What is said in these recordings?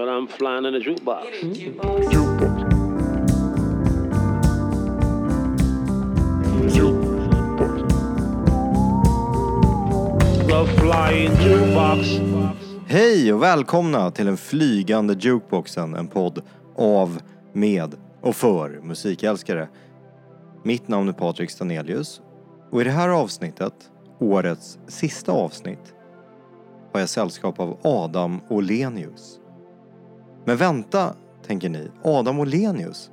But I'm flying in a jukebox. Jukebox. Hej och välkomna till den flygande jukeboxen, en podd av, med och för musikälskare. Mitt namn är Patrik Stanelius och i det här avsnittet, årets sista avsnitt, har jag sällskap av Adam Olenius. Men vänta, tänker ni, Adam Olenius?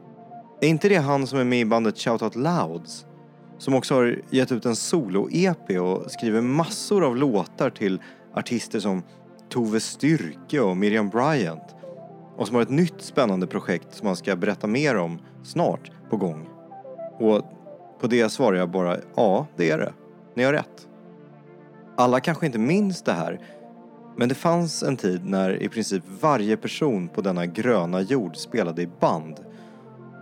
Är inte det han som är med i bandet Shout Out Louds? Som också har gett ut en solo-EP och skriver massor av låtar till artister som Tove Styrke och Miriam Bryant. Och som har ett nytt spännande projekt som man ska berätta mer om snart på gång. Och på det svarar jag bara ja, det är det. Ni har rätt. Alla kanske inte minns det här men det fanns en tid när i princip varje person på denna gröna jord spelade i band.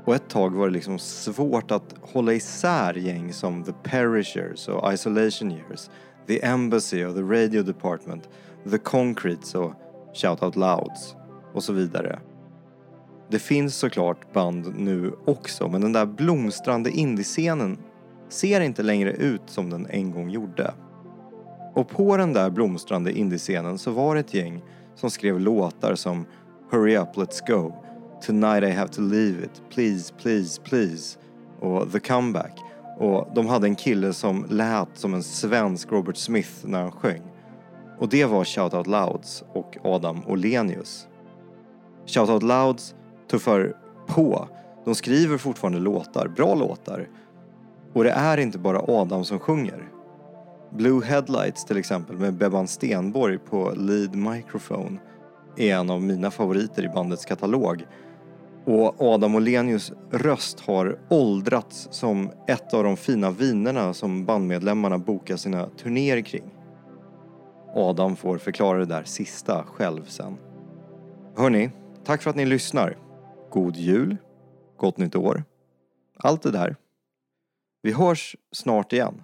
Och ett tag var det liksom svårt att hålla isär gäng som The Perishers och Isolation Years, The Embassy och The Radio Department, The Concretes och Shout Out Louds och så vidare. Det finns såklart band nu också men den där blomstrande indiescenen ser inte längre ut som den en gång gjorde. Och på den där blomstrande indiescenen så var det ett gäng som skrev låtar som Hurry Up Let's Go, Tonight I Have To Leave It, Please Please Please och The Comeback. Och de hade en kille som lät som en svensk Robert Smith när han sjöng. Och det var Shout Out Louds och Adam Olenius. Shout Out Louds tuffar på. De skriver fortfarande låtar, bra låtar. Och det är inte bara Adam som sjunger. Blue Headlights till exempel med Bebban Stenborg på lead microphone är en av mina favoriter i bandets katalog. Och Adam Olenius röst har åldrats som ett av de fina vinerna som bandmedlemmarna bokar sina turnéer kring. Adam får förklara det där sista själv sen. Hörni, tack för att ni lyssnar. God jul, gott nytt år. Allt det där. Vi hörs snart igen.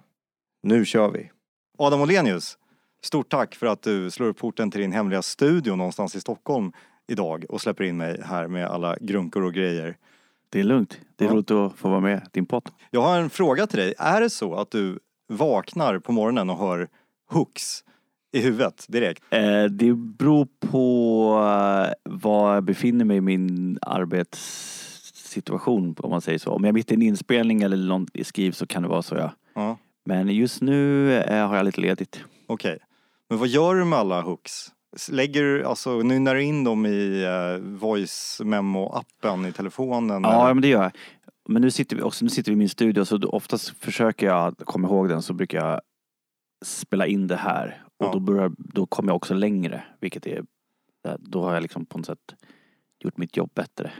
Nu kör vi! Adam Olenius, stort tack för att du slår upp porten till din hemliga studio någonstans i Stockholm idag och släpper in mig här med alla grunkor och grejer. Det är lugnt. Det är Ja. roligt att få vara med din podd. Jag har en fråga till dig. Är det så att du vaknar på morgonen och hör hooks i huvudet direkt? Eh, det beror på eh, var jag befinner mig i min arbetssituation om man säger så. Om jag är mitt i en inspelning eller något skriv så kan det vara så ja. Ja, Men just nu eh, har jag lite ledigt. okej. Men vad gör du med alla hooks? Lägger du, alltså nynnar du in dem i eh, voice memo-appen i telefonen? Ja, eller? men det gör jag. Men nu sitter vi också nu sitter vi i min studio så oftast försöker jag komma ihåg den så brukar jag spela in det här. Och Ja. då, börjar, då kommer jag också längre. Vilket är, då har jag liksom på något sätt gjort mitt jobb bättre.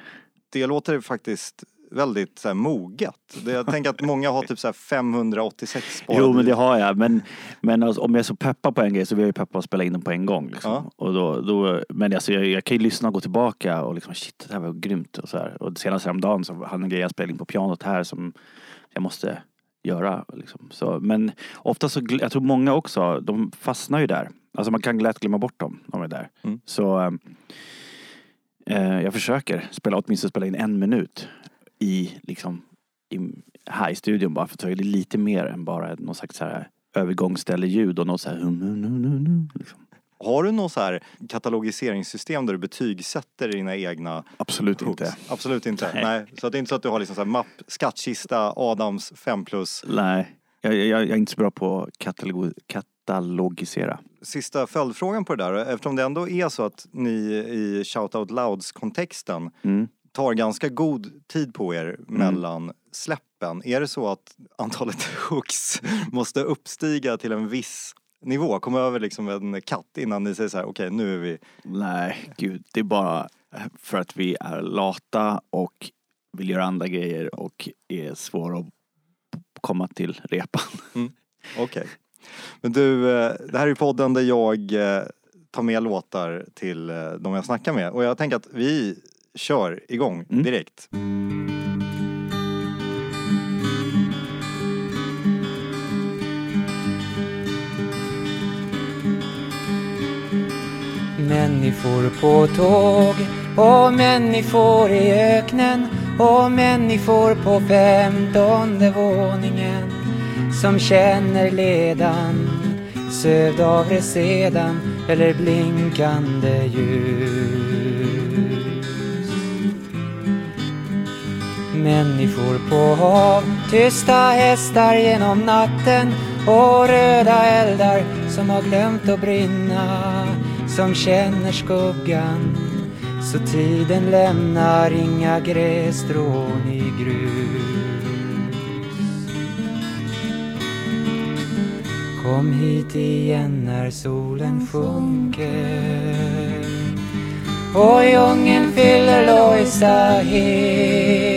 Det låter faktiskt väldigt så här, moget. Det, jag tänker att många har typ så här 586 sparade Jo men det har jag. Men, men alltså, om jag är så peppad på en grej så vill jag ju peppa och spela in den på en gång. Liksom. Ja. Och då, då, men alltså, jag, jag kan ju lyssna och gå tillbaka och liksom shit det här var grymt. Och, så här. och senast häromdagen så hade jag en grej jag spelade in på pianot här som jag måste göra. Liksom. Så, men ofta så, jag tror många också, de fastnar ju där. Alltså man kan lätt glömma bort dem de är där. Mm. Så eh, jag försöker spela, åtminstone spela in en minut i liksom i, här i studion bara för att ta det lite mer än bara någon slags så här övergångsställe ljud och något så här hum, hum, hum, hum, liksom. Har du något så här katalogiseringssystem där du betygsätter dina egna Absolut hooks? inte. Absolut inte. Nej. Nej. Så det är inte så att du har liksom så här mapp, skattkista, Adams 5 plus. Nej, jag, jag, jag är inte så bra på att katalogo, katalogisera. Sista följdfrågan på det där. Eftersom det ändå är så att ni i Shout Out Louds-kontexten Mm. Tar ganska god tid på er mellan släppen. Är det så att antalet hooks måste uppstiga till en viss nivå? Komma över liksom en katt innan ni säger så här, okej nu är vi... Nej, gud. Det är bara för att vi är lata och vill göra andra grejer och är svåra att komma till repan. Okej. Men du, eh, det här är podden där jag eh, tar med låtar till eh, de jag snackar med. Och jag tänker att vi kör igång Mm. direkt. Människor på tåg och människor i öknen och människor på femtonde våningen som känner ledan sövd av resedan eller blinkande ljus. Människor på hav, tysta hästar genom natten och röda eldar som har glömt att brinna, som känner skuggan så tiden lämnar inga grässtrån i grus. Kom hit igen när solen sjunker och djungeln fyller Lojsa hel.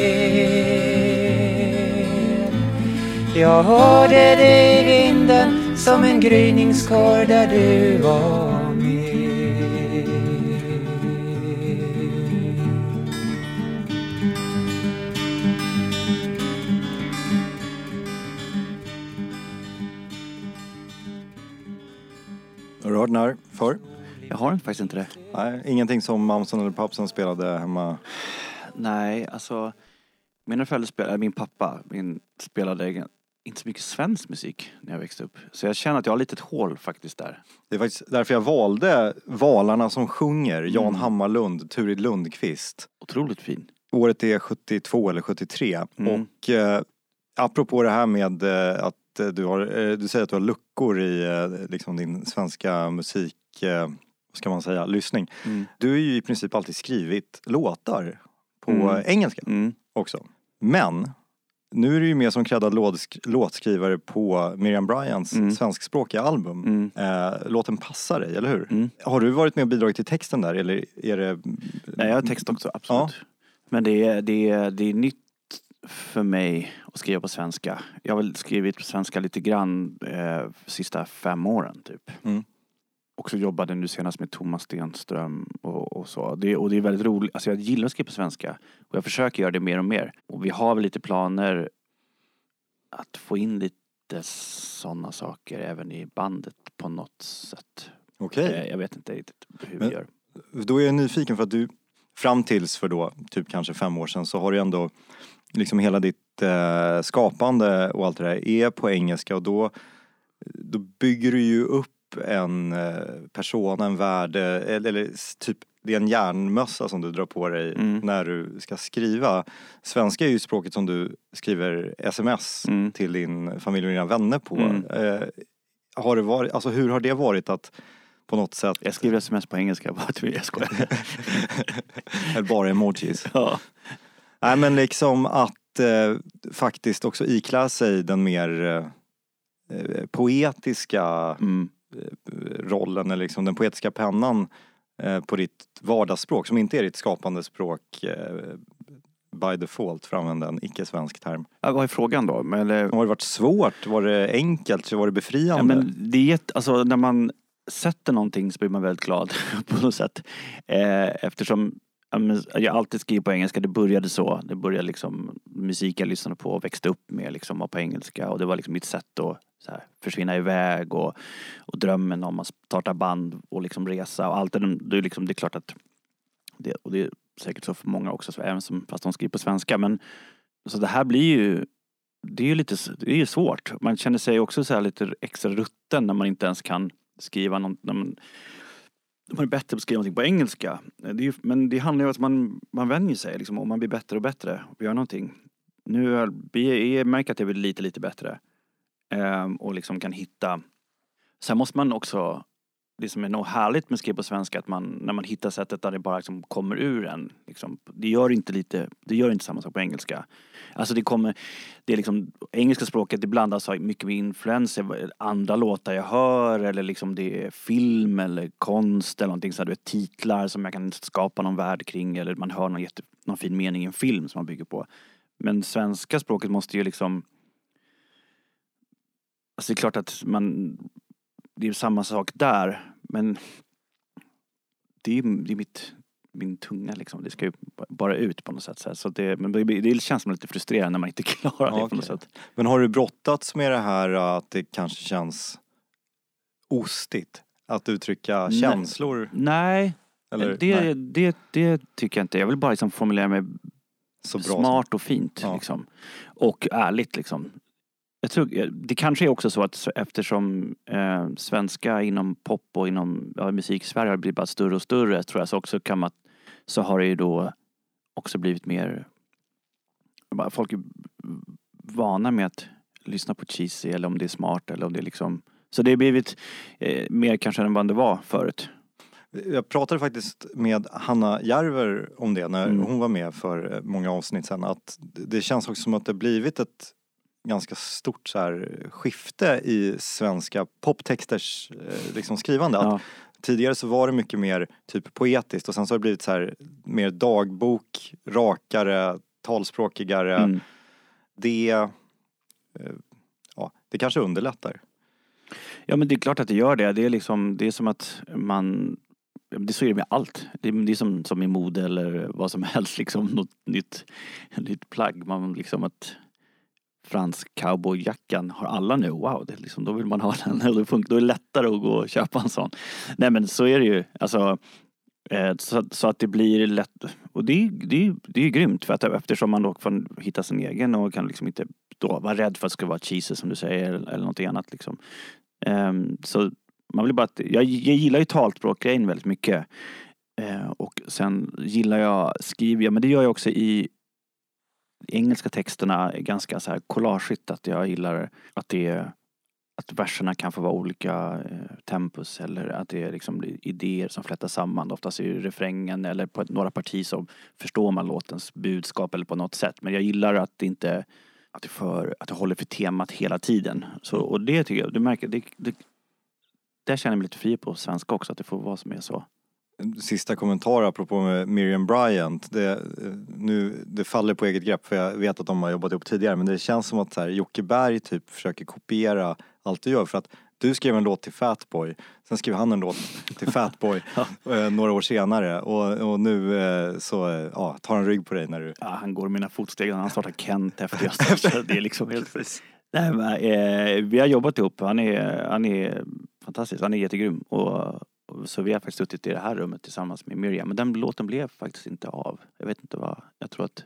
Jag hörde dig i vinden som en gryningskör där du var med. Har du hört den här förr? Jag har faktiskt inte det. Nej, ingenting som Mamsen eller Pappsen spelade hemma. Nej, alltså mina föräldrar spelade, min pappa min spelade inte så mycket svensk musik när jag växte upp. Så jag känner att jag har lite ett hål faktiskt där. Det är faktiskt därför jag valde Valarna som sjunger, Jan Mm. Hammarlund, Turid Lundqvist. Otroligt fin. Året är 72 eller 73 Mm. och eh, apropå det här med eh, att eh, du har, eh, du säger att du har luckor i eh, liksom din svenska musik, eh, vad ska man säga, lyssning. Mm. Du har ju i princip alltid skrivit låtar på Mm. engelska Mm. också. Men nu är du ju med som creddad låtsk- låtskrivare på Miriam Bryants Mm. svenskspråkiga album. Mm. Eh, låten passar dig, eller hur? Mm. Har du varit med och bidragit till texten där eller är det... Nej, jag har text också, absolut. Men det är, det, är, det är nytt för mig att skriva på svenska. Jag har väl skrivit på svenska lite grann eh, sista fem åren typ. Mm. Också jobbade nu senast med Thomas Stenström och, och så. Det, och det är väldigt roligt, alltså jag gillar att skriva på svenska. Och jag försöker göra det mer och mer. Och vi har väl lite planer att få in lite sådana saker även i bandet på något sätt. Okej. Eh, Jag vet inte riktigt hur Men- vi gör. Då är jag nyfiken för att du fram tills för då typ kanske fem år sedan så har du ändå liksom hela ditt eh, skapande och allt det där är på engelska och då, då bygger du ju upp en eh, persona, en värde eller, eller typ det är en järnmössa som du drar på dig Mm. när du ska skriva. Svenska är ju språket som du skriver sms Mm. till din familj och dina vänner på. Mm. Eh, har det varit, alltså hur har det varit att på något sätt Jag skriver sms på engelska bara jag skojar. Eller bara emojis. ja. Nej men liksom att eh, faktiskt också iklä sig den mer eh, eh, poetiska Mm. Rollen eller liksom den poetiska pennan eh, på ditt vardagsspråk som inte är ditt skapande språk eh, by default för att använda en icke-svensk term. Ja, vad är frågan då? Men, eller, Har det varit svårt? Var det enkelt? Var det ja, befriande? men det är alltså när man sätter någonting så blir man väldigt glad på något sätt. Eh, eftersom ja, jag alltid skriver på engelska, det började så. Det började liksom, musik jag lyssnade på och växte upp med liksom var på engelska och det var liksom mitt sätt att här, försvinna iväg och, och drömmen om att starta band och liksom resa och allt det, det är liksom, det är klart att det, och det är säkert så för många också, så även som, fast de skriver på svenska men så det här blir ju det är ju lite det är ju svårt. Man känner sig också så här lite extra rutten när man inte ens kan skriva någon, när man, man är bättre på att skriva någonting på engelska. Det är ju, men det handlar ju om att man, man vänjer sig liksom, och man blir bättre och bättre och gör någonting. Nu är, vi- jag märker att jag blir lite, lite bättre. Ehm, och liksom kan hitta... Sen måste man också, det som är nog härligt med att skriva på svenska, att man, när man hittar sättet där det bara liksom kommer ur en. Liksom, det, gör inte lite, det gör inte samma sak på engelska. Alltså det kommer, det är liksom, engelska språket det blandas av mycket med influenser, andra låtar jag hör eller liksom det är film eller konst eller någonting så här, du vet, titlar som jag kan skapa någon värld kring eller man hör någon, jätte, någon fin mening i en film som man bygger på. Men svenska språket måste ju liksom Alltså det är klart att man Det är samma sak där men Det är, det är mitt min tunga liksom. Det ska ju bara ut på något sätt. Så, så det, men det, det känns som lite frustrerande när man inte klarar det Ja, på något sätt. Men har du brottats med det här att det kanske känns ostigt? att uttrycka Nej. känslor? Nej, Eller, det, nej, det, det tycker jag inte. Jag vill bara liksom formulera mig smart och fint. Ja. Liksom. Och ärligt liksom. Jag tror, det kanske är också så att eftersom eh, svenska inom pop och inom ja, musik i Sverige har blivit bara större och större tror jag så också kan man, så har det ju då också blivit mer, folk är vana med att lyssna på cheesy eller om det är smart eller om det är liksom, så det har blivit eh, mer kanske än vad det var förut. Jag pratade faktiskt med Hanna Järver om det när Mm. hon var med för eh, många avsnitt sedan. Att det känns också som att det blivit ett ganska stort så här skifte i svenska poptexters eh, liksom skrivande. Att Ja. Tidigare så var det mycket mer typ poetiskt och sen så har det blivit så här mer dagbok, rakare, talspråkigare. Mm. Det, eh, ja, det kanske underlättar. Ja men det är klart att det gör det. Det är liksom, det är som att man det så är det med allt. Det är, det är som, som i mode eller vad som helst liksom. Något nytt, nytt plagg. Man liksom att fransk cowboyjackan har alla nu. Wow, det liksom, då vill man ha den. Funkar, då är det lättare att gå och köpa en sån. Nej men så är det ju. Alltså, eh, så, så att det blir lätt. Och det, är- det, är- det är ju grymt för att eftersom man då kan hitta sin egen och kan liksom inte då vara rädd för att det ska vara cheesy som du säger eller, eller någonting annat liksom. Ehm, så man vill bara att, jag, jag gillar ju talspråkgrejen väldigt mycket. Eh, och sen gillar jag, skriver jag, men det gör jag också i engelska texterna är ganska så här collageigt att jag gillar att det är att verserna kan få vara olika eh, tempus eller att det är liksom idéer som flätas samman. Oftast i refrängen eller på några partier så förstår man låtens budskap eller på något sätt. Men jag gillar att det inte att det, för, att det håller för temat hela tiden. Så, och det tycker jag, du märker, det, det, där känner jag mig lite fri på svenska också, att det får vara som är så. Sista kommentar apropå med Miriam Bryant. Det, eh, nu, det faller på eget grepp för jag vet att de har jobbat ihop tidigare men det känns som att så här, Jocke Berg typ försöker kopiera allt du gör för att du skrev en låt till Fatboy, sen skrev han en låt till Fatboy eh, några år senare och, och nu eh, så ja, tar han rygg på dig när du... Ja, han går mina fotsteg, han startar Kent efter jag startade. Det är liksom helt... Nej, men, eh, vi har jobbat ihop, han är, han är fantastisk, han är jättegrym. Och, så vi har faktiskt suttit i det här rummet tillsammans med Miriam. Men den låten blev faktiskt inte av. Jag vet inte vad, jag tror att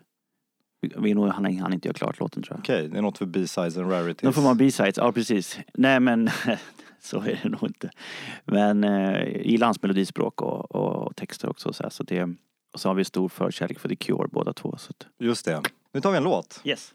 vi, nog, han, han inte göra klart låten tror jag. Okej, det är något för B-sides and rarities. Då får man B-sides, ja precis. Nej men så är det nog inte. Men eh, gillar hans melodispråk och, och texter också. Så, här, så det, och så har vi stor förkärlek för The Cure båda två. Så att, Just det. Nu tar vi en låt. yes.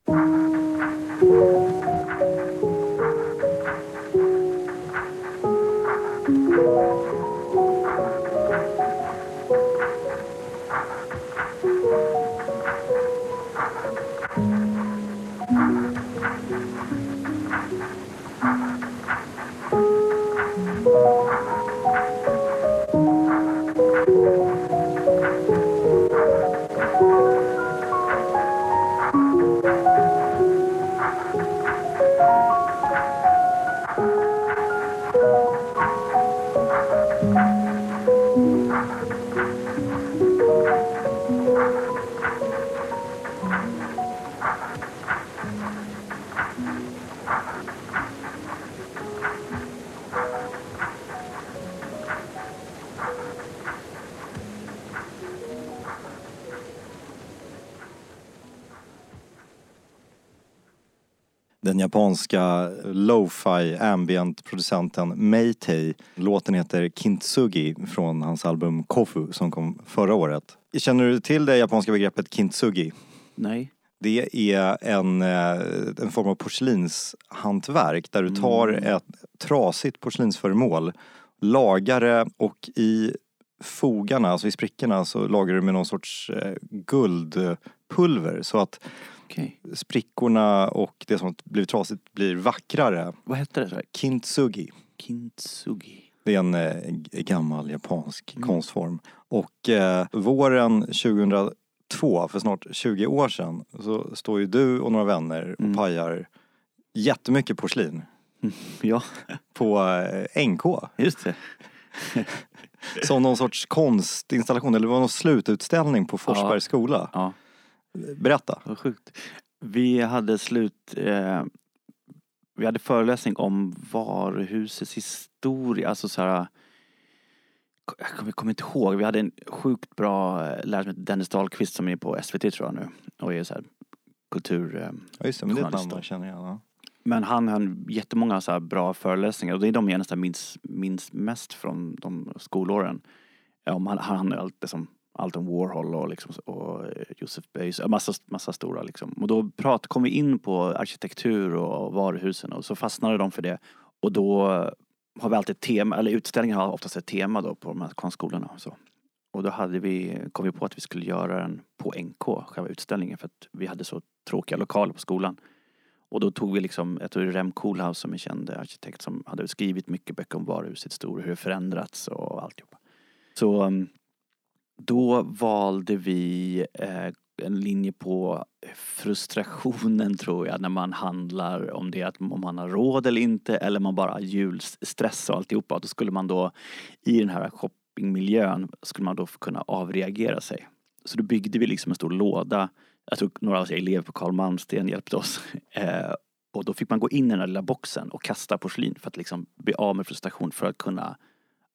Den japanska lo-fi ambient producenten Maytay. Låten heter Kintsugi från hans album Kofu som kom förra året. Känner du till det japanska begreppet kintsugi? Nej. Det är en, eh, en form av porslinshantverk där du tar ett trasigt porslinsföremål, lagar det och i fogarna, alltså i sprickorna, så lagar du med någon sorts eh, guldpulver så att Okej. sprickorna och det som blivit trasigt blir vackrare. Vad hette det? Så här? Kintsugi. Kintsugi. Det är en eh, gammal japansk konstform. Och eh, våren 2002, för snart 20 år sedan, så står ju du och några vänner och Mm. pajar jättemycket porslin Ja, på eh, NK. just det. Som någon sorts konstinstallation, eller det var någon slututställning på Forsbergs skola. Ja, Berätta. vad sjukt. Vi hade slut... Eh, vi hade föreläsning om varuhusets historia. Alltså så här, jag kommer, kommer inte ihåg, vi hade en sjukt bra eh, lärare som heter Dennis Dahlqvist som är på SVT tror jag nu. Och är så här kultur... eh, Ja just det, men det är ett namn man känner igen. Ja. Men han har jättemånga så bra föreläsningar och det är de jag nästan minns, minns mest från de skolåren. Ja, han, han är allt, liksom, allt om Warhol och, liksom, och eh, Joseph Beuys, massa, massa stora liksom. Och då prat, kom vi in på arkitektur och varuhusen och så fastnade de för det. Och då eh, har vi alltid ett tema, eller utställningen har oftast ett tema då på de här konstskolorna och så. Och då hade vi, kom vi på att vi skulle göra den på NK, själva utställningen, för att vi hade så tråkiga lokaler på skolan. Och då tog vi liksom, jag tror det är Rem Koolhaus som är känd arkitekt som hade skrivit mycket böcker om varuhusets historia, hur det förändrats och alltihopa. Så mm, då valde vi eh, en linje på frustrationen tror jag när man handlar om det att om man har råd eller inte eller man bara har julstress och alltihopa. Då skulle man då i den här shoppingmiljön skulle man då kunna avreagera sig. Så då byggde vi liksom en stor låda. Jag tror några av oss elever på Carl Malmsten hjälpte oss. Eh, och då fick man gå in i den här lilla boxen och kasta porslin för att liksom bli av med frustration för att kunna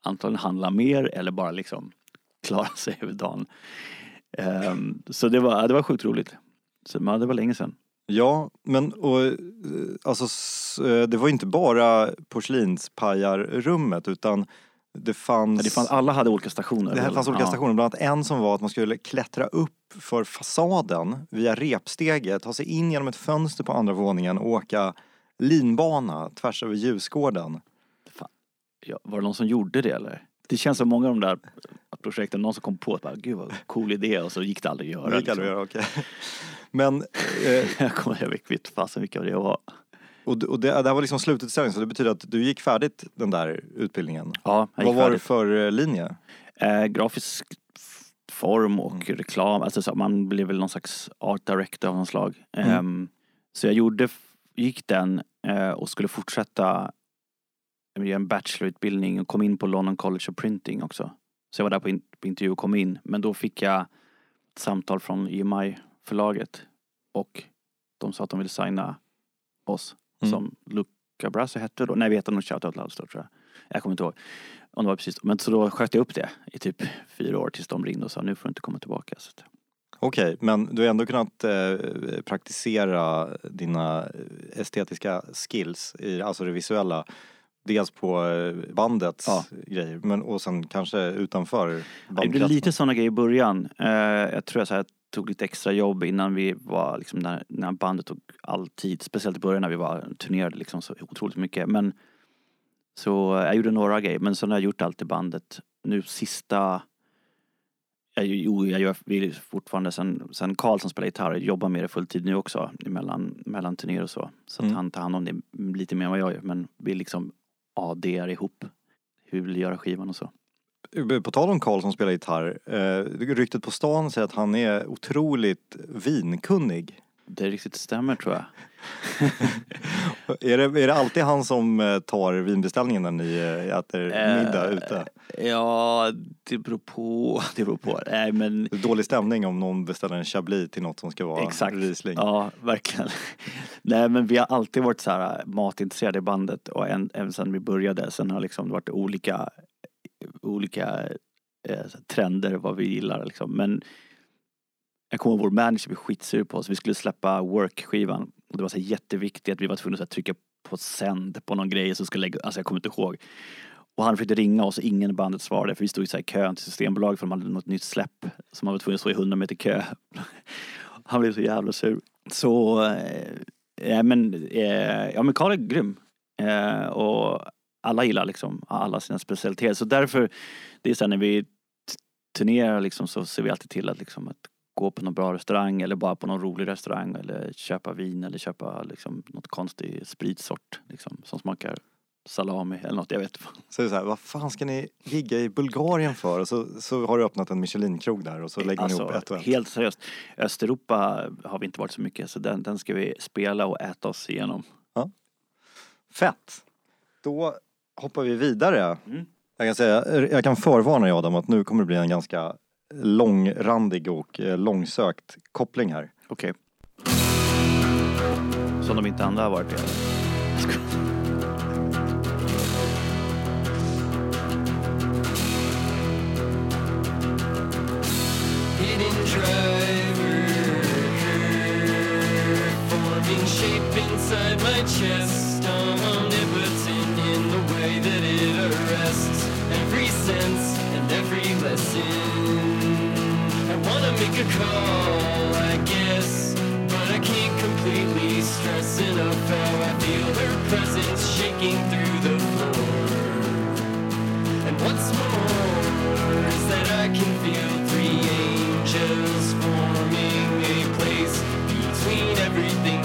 antagligen handla mer eller bara liksom klara sig över dagen. Ehm, så det var, det var sjukt roligt. Så, men det var länge sedan. Ja, men och, eh, alltså, eh, det var inte bara porslinspajarrummet utan det fanns... Det fanns, alla hade olika stationer. Det här fanns olika Ja. stationer, bland annat en som var att man skulle klättra upp för fasaden via repsteget, ta sig in genom ett fönster på andra våningen och åka linbana tvärs över ljusgården. Ja, var det någon som gjorde det eller? Det känns som många av de där projekten, någon som kom på att bara, gud vad cool idé och så gick det aldrig att göra. Det gick aldrig att liksom. göra, okej. Men, eh, Jag kommer jag vet inte fasen vilka det var. och, och det, det här var liksom slututställningen så det betyder att du gick färdigt den där utbildningen. Ja, jag Vad gick var det för eh, linje? Eh, grafisk form och Mm. reklam, alltså så, man blev väl någon slags art director av något slag. Mm. Ehm, så jag gjorde, gick den eh, och skulle fortsätta en bachelorutbildning och kom in på London College of Printing också. Så jag var där på, in, på intervju och kom in. Men då fick jag ett samtal från EMI-förlaget och de sa att de ville signa oss Mm. som Luca Brasi hette då. Nej, vi hette nog Shoutout Loudstore tror jag. Jag kommer inte ihåg. Om det var precis. Men så då sköt jag upp det i typ fyra år tills de ringde och sa nu får du inte komma tillbaka. Okej, men du har ändå kunnat eh, praktisera dina estetiska skills, i, alltså det visuella. Dels på eh, bandets Ja. grejer, men och sen kanske utanför det blev lite sådana grejer i början. Eh, jag tror jag så här, tog lite extra jobb innan vi var, liksom, när, när bandet tog all tid. Speciellt i början när vi var turnerade liksom, så otroligt mycket. Men så jag gjorde några grejer, men sen har jag gjort allt i bandet. Nu sista jag, jo, jag gör vill fortfarande sen, sen Karl som spelar gitarr jobbar med det fulltid nu också mellan, mellan turnéer och så. Så att Mm. han tar hand om det lite mer än vad jag gör men vi liksom ADar ihop hur vi vill göra skivan och så. Eh, på tal om Karl som spelar gitarr, eh, ryktet på stan säger att han är otroligt vinkunnig. Det riktigt stämmer tror jag. är, det, är det alltid han som eh, tar vinbeställningen när ni eh, äter middag Eh, ute? Ja, det beror på. Det beror på. Nej men dålig stämning om någon beställer en chablis till något som ska vara Exakt. Riesling. Ja, verkligen. Nej men vi har alltid varit så här matintresserade i bandet och än, även sedan vi började. Sen har liksom det varit olika, olika eh, trender vad vi gillar liksom. Men jag kommer ihåg vår manager blev skitsur på oss. Vi skulle släppa work-skivan. Och det var så jätteviktigt att vi var tvungna att trycka på sänd på någon grej som skulle lägga, alltså jag kommer inte ihåg. Och han försökte ringa oss och ingen i bandet svarade för vi stod i så här kön till Systembolaget för de hade något nytt släpp. Så man var tvungen att stå i 100 meter kö. Han blev så jävla sur. Så, eh, ja men, eh, ja men Karl är grym. Eh, och alla gillar liksom alla sina specialiteter. Så därför, det är så här när vi turnerar liksom så ser vi alltid till att liksom att gå på någon bra restaurang eller bara på någon rolig restaurang eller köpa vin eller köpa liksom något konstig spritsort liksom som smakar salami eller något, jag vet inte. Så är så här, vad fan ska ni gigga i Bulgarien för? Och så, så har du öppnat en Michelin-krog där och så lägger man ihop ett och ett. Helt seriöst. Östeuropa har vi inte varit så mycket så den, den ska vi spela och äta oss igenom. Fett! Då hoppar vi vidare. Mm. Jag kan säga, jag kan förvarna dig Adam att nu kommer det bli en ganska långrandig och eh, långsökt koppling här. Okej. Som de inte andra har varit i make a call, I guess, but I can't completely stress enough how I feel her presence shaking through the floor. And what's more is that I can feel three angels forming a place between everything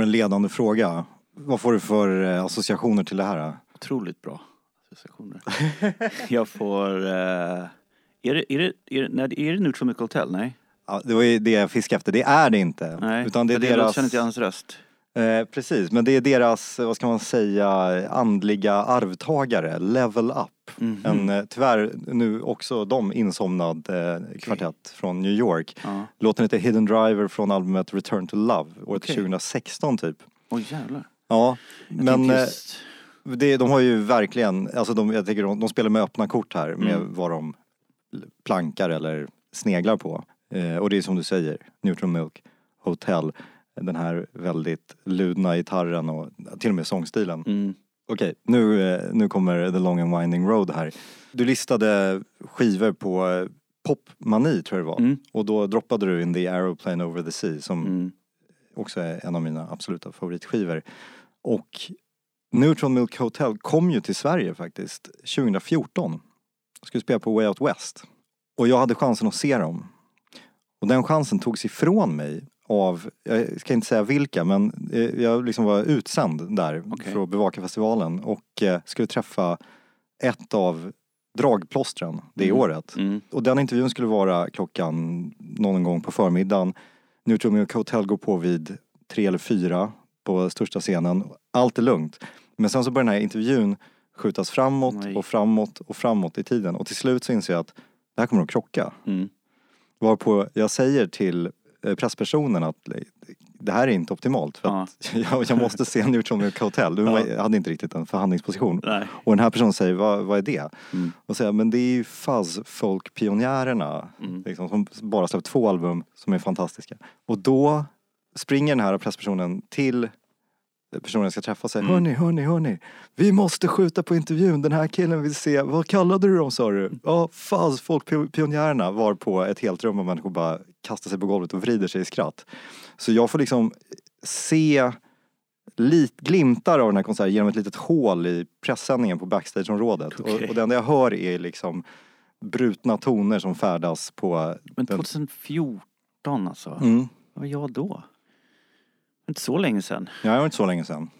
kommer en ledande fråga. Vad får du för eh, associationer till det här? Otroligt bra associationer. jag får... eh, är, det, är, det, är, det, nej, är det Neutral Milk Hotel? Nej. Ja, det var ju det jag fiskade efter. Det är det inte. Nej. Utan det är deras... Jag känner inte hans röst. Eh, precis, men det är deras, vad ska man säga, andliga arvtagare, Level Up. Mhm. En eh, tyvärr nu också de insomnad eh, kvartett från New York. Ja. Låten heter Hidden Driver från albumet Return to Love, året Okej. 2016 typ. Oj jävlar. Ja, Jag men tänkte eh, just- det, de har ju verkligen, alltså de, jag tycker de, de spelar med öppna kort här med Mm. vad de plankar eller sneglar på. Eh, och det är som du säger, Neutral Milk Hotel. Den här väldigt ludna gitarren och till och med sångstilen. Mm. Okej, nu, eh, nu kommer The Long and Winding Road här. Du listade skivor på eh, Popmani tror jag det var. Mm. Och då droppade du in The Aeroplane Over the Sea som Mm. också är en av mina absoluta favoritskivor. Och Neutral Milk Hotel kom ju till Sverige faktiskt 2014. Skulle spela på Way Out West. Och jag hade chansen att se dem. Och den chansen togs ifrån mig av, jag ska inte säga vilka, men eh, jag liksom var utsänd där Okej. för att bevaka festivalen och eh, skulle träffa ett av dragplåstren det Mm. året. Mm. Och den intervjun skulle vara klockan någon gång på förmiddagen. Neutral Milk Hotel går på vid tre eller fyra på största scenen. Allt är lugnt. Men sen så börjar den här intervjun skjutas framåt Nej. och framåt och framåt i tiden. Och till slut så inser jag att det här kommer att krocka. Mm. Varpå jag säger till presspersonen att eh, det här är inte optimalt. För Ja. jag, jag måste se Milk Hotel. Du Ja. hade inte riktigt en förhandlingsposition. Nej. Och den här personen säger, vad, vad är det? Mm. Och säger, men det är ju fuzz-folk-pionjärerna. Mm. Liksom, som bara släppt två album som är fantastiska. Och då springer den här presspersonen till personen jag ska träffa säger, Mm. hörni, hörni, hörni. Vi måste skjuta på intervjun. Den här killen vill se, vad kallade du dem sa du? Ja, fuzz, folk-pionjärerna. Var på ett helt rum och människor bara kastar sig på golvet och vrider sig i skratt. Så jag får liksom se lit, glimtar av den här konserten genom ett litet hål i pressändningen på backstageområdet. Okej. Och, och det enda jag hör är liksom brutna toner som färdas på... Men den, 2014 alltså. mm. Vad var jag då? Inte så länge sedan. Ja, det var inte så länge sedan.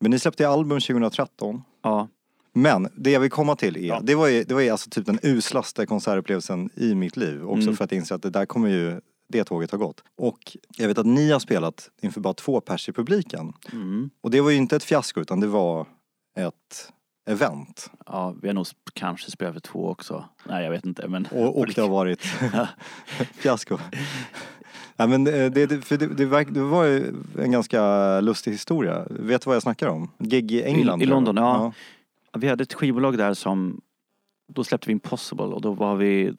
Men ni släppte album 2013. Ja. Men det jag vill komma till är, Ja. det var ju, det var ju alltså typ den uslaste konsertupplevelsen i mitt liv. Också Mm. för att jag inser att det där kommer ju, det tåget har gått. Och jag vet att ni har spelat inför bara två pers i publiken. Mm. Och det var ju inte ett fiasko utan det var ett event. Ja, vi har nog kanske spelat för två också. Nej, jag vet inte. Men Och, och det har varit fiasko. Nej men det, det, för det, det, det var ju en ganska lustig historia. Vet du vad jag snackar om? Gig i England. I jag. London, ja. Vi hade ett skivbolag där som, då släppte vi Impossible och då var vi,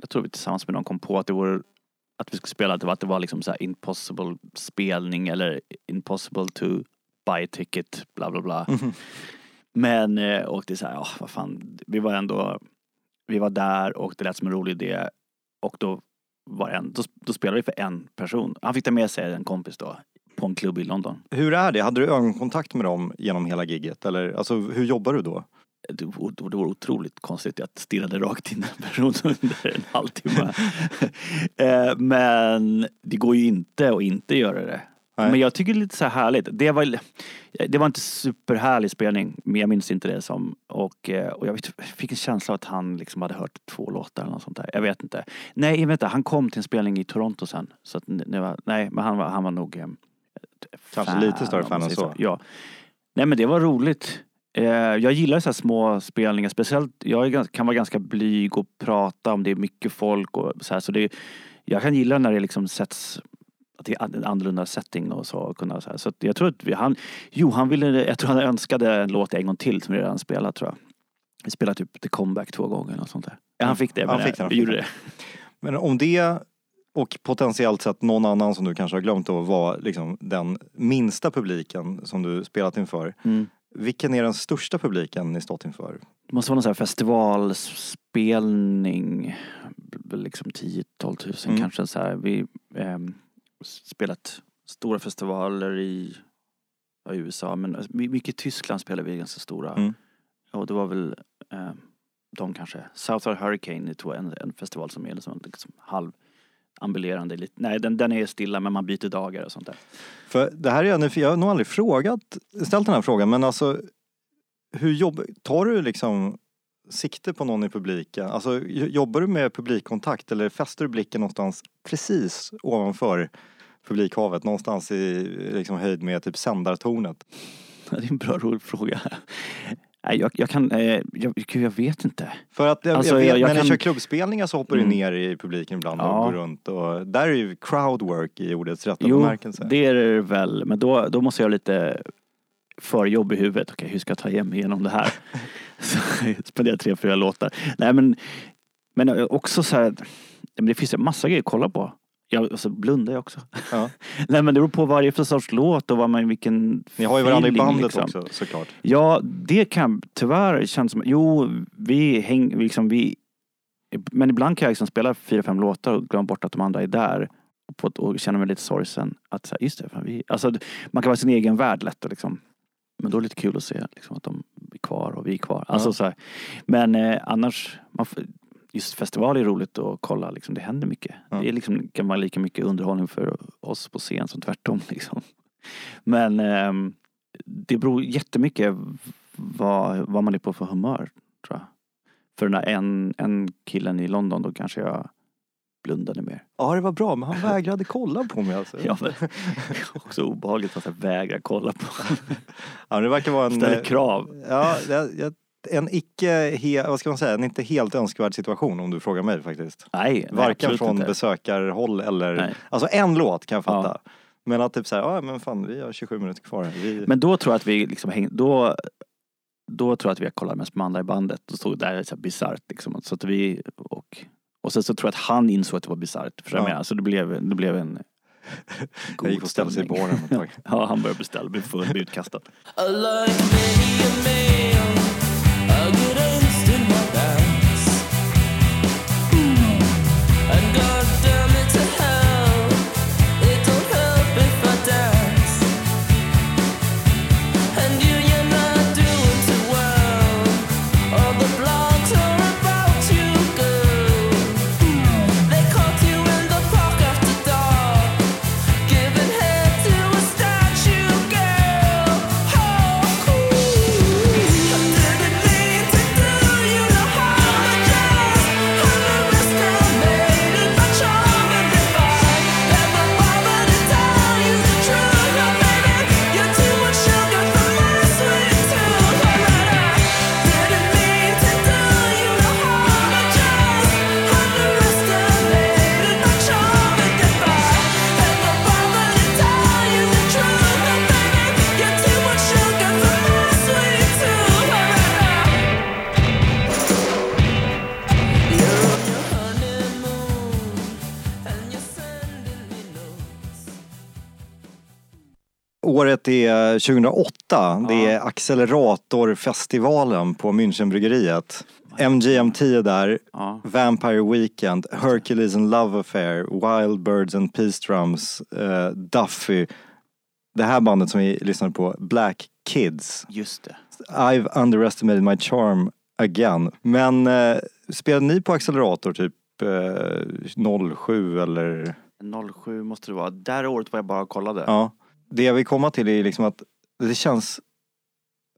jag tror vi tillsammans med någon kom på att det vore att vi skulle spela, det var, att det var liksom så här impossible spelning eller impossible to buy a ticket, bla bla bla. Mhm. Men, eh, och det är så här, ja vad fan, vi var ändå, vi var där och det lät som en rolig idé. Och då var en, då, då spelade vi för en person. Han fick ta med sig en kompis då, på en klubb i London. Hur är det? Hade du ögonkontakt med dem genom hela gigget? Eller alltså, hur jobbar du då? det vore, det vore otroligt konstigt att stirrade rakt in en person under en halvtimme. Eh, Men det går ju inte att inte göra det. Nej. Men jag tycker det är lite så här härligt. Det var, det var inte superhärlig spelning, men jag minns inte det som. Och, eh, och jag vet, fick en känsla att han liksom hade hört två låtar eller något sånt där. Jag vet inte. Nej, inte. Han kom till en spelning i Toronto sen. Så att var, nej, men han var, han var nog... eh, Kanske lite större fan än så. Ja. Nej men det var roligt. Eh, Jag gillar så små spelningar, speciellt jag kan vara ganska blyg och prata om det är mycket folk och så här. Så det, jag kan gilla när det liksom sätts att det är en annorlunda setting och så. och Kunna, så här. så jag tror att vi, han, jo han ville, jag tror han önskade en låt en gång till som vi redan spelat tror jag. Vi spelade typ The Comeback två gånger något sånt där. Ja, han fick det. Han men fick det, han vi fick gjorde det. det. Men om det och potentiellt sett någon annan som du kanske har glömt då var liksom den minsta publiken som du spelat inför. Mm. Vilken är den största publiken ni stått inför? Det måste vara någon sån här festivalspelning. Liksom 10-12 tusen Mm. kanske. Så här. Vi ehm, spelat stora festivaler i, ja, i USA men my- mycket i Tyskland spelade vi ganska stora. Mm. Och det var väl ehm, de kanske. Southern Hurricane tror jag, en, en festival som är liksom, liksom halv ambulerande. Lite. Nej den, den är stilla men man byter dagar och sånt där. För det här är jag jag har nog aldrig frågat, ställt den här frågan men alltså hur jobb, tar du liksom sikte på någon i publiken? Alltså jobbar du med publikkontakt eller fäster du blicken någonstans precis ovanför publikhavet någonstans i liksom höjd med typ sändartornet? Det är en bra rolig fråga. Nej, jag, jag kan, eh, jag, jag vet inte. För att jag, Alltså, jag vet, jag- jag när ni kan- kör klubbspelningar så hoppar du Mm. ner i publiken ibland och Ja. går runt och där är ju crowdwork i ordets rätta Jo, bemärkelse. det är det väl. Men då, då måste jag ha lite förjobb i huvudet. Okej, hur ska jag ta mig igenom det här? Så spenderar tre, fyra låtar. Nej men, men också så här, det finns en massa grejer att kolla på. Jag, och så blundar jag också. Ja. Nej men det beror på vad det är för sorts låt och vad man, vilken Ni har ju varandra i feeling, bandet liksom. också såklart. Ja, det kan tyvärr kännas som, jo, vi hänger, liksom vi, men ibland kan jag liksom spela fyra, fem låtar och glömma bort att de andra är där. Och, på, och känna mig lite sorgsen. Att så här, just det, vi, alltså, man kan vara i sin egen värld lätt och liksom. Men då är det lite kul att se liksom, att de är kvar och vi är kvar. Alltså, Ja. så här. Men eh, annars, man, just festival är roligt att kolla. Liksom, det händer mycket. Ja. Det är liksom, kan vara lika mycket underhållning för oss på scen som tvärtom. Liksom. Men ehm, det beror jättemycket vad, vad man är på för humör, tror jag. För den där en, en killen i London, då kanske jag blundade mer. Ja det var bra men han vägrade kolla på mig alltså. Ja, men, också obehagligt att jag vägrar kolla på Ja, det verkar vara en... Ställer eh, krav. Ja, det, jag- en icke, he, vad ska man säga, en inte helt önskvärd situation om du frågar mig faktiskt. Nej, nej, Varken absolut från inte. besökarhåll eller, Nej. alltså en låt kan jag fatta. Men att typ såhär, ja men fan vi har 27 minuter kvar. Vi, Men då tror jag att vi liksom häng, då, då tror jag att vi har kollat mest med andra i bandet och stod där så bisarrt liksom. Så att vi, och, och sen så tror jag att han insåg att det var bisarrt. För Ja. jag menar, så det blev, det blev en jag gick och ställde sig i baren ett tag. Ja, han började beställa, blev utkastad. 2008. Det är Acceleratorfestivalen på Münchenbryggeriet. MGMT är där. Ja. Vampire Weekend, Hercules and Love Affair, Wild Birds and Peace Drums, eh, Duffy. Det här bandet som vi lyssnade på, Black Kids. Just det. I've underestimated my charm again. Men eh, spelade ni på accelerator typ eh, 07 eller? 07 måste det vara. Där året var jag bara och kollade. Ja. Det jag vill komma till är liksom att det känns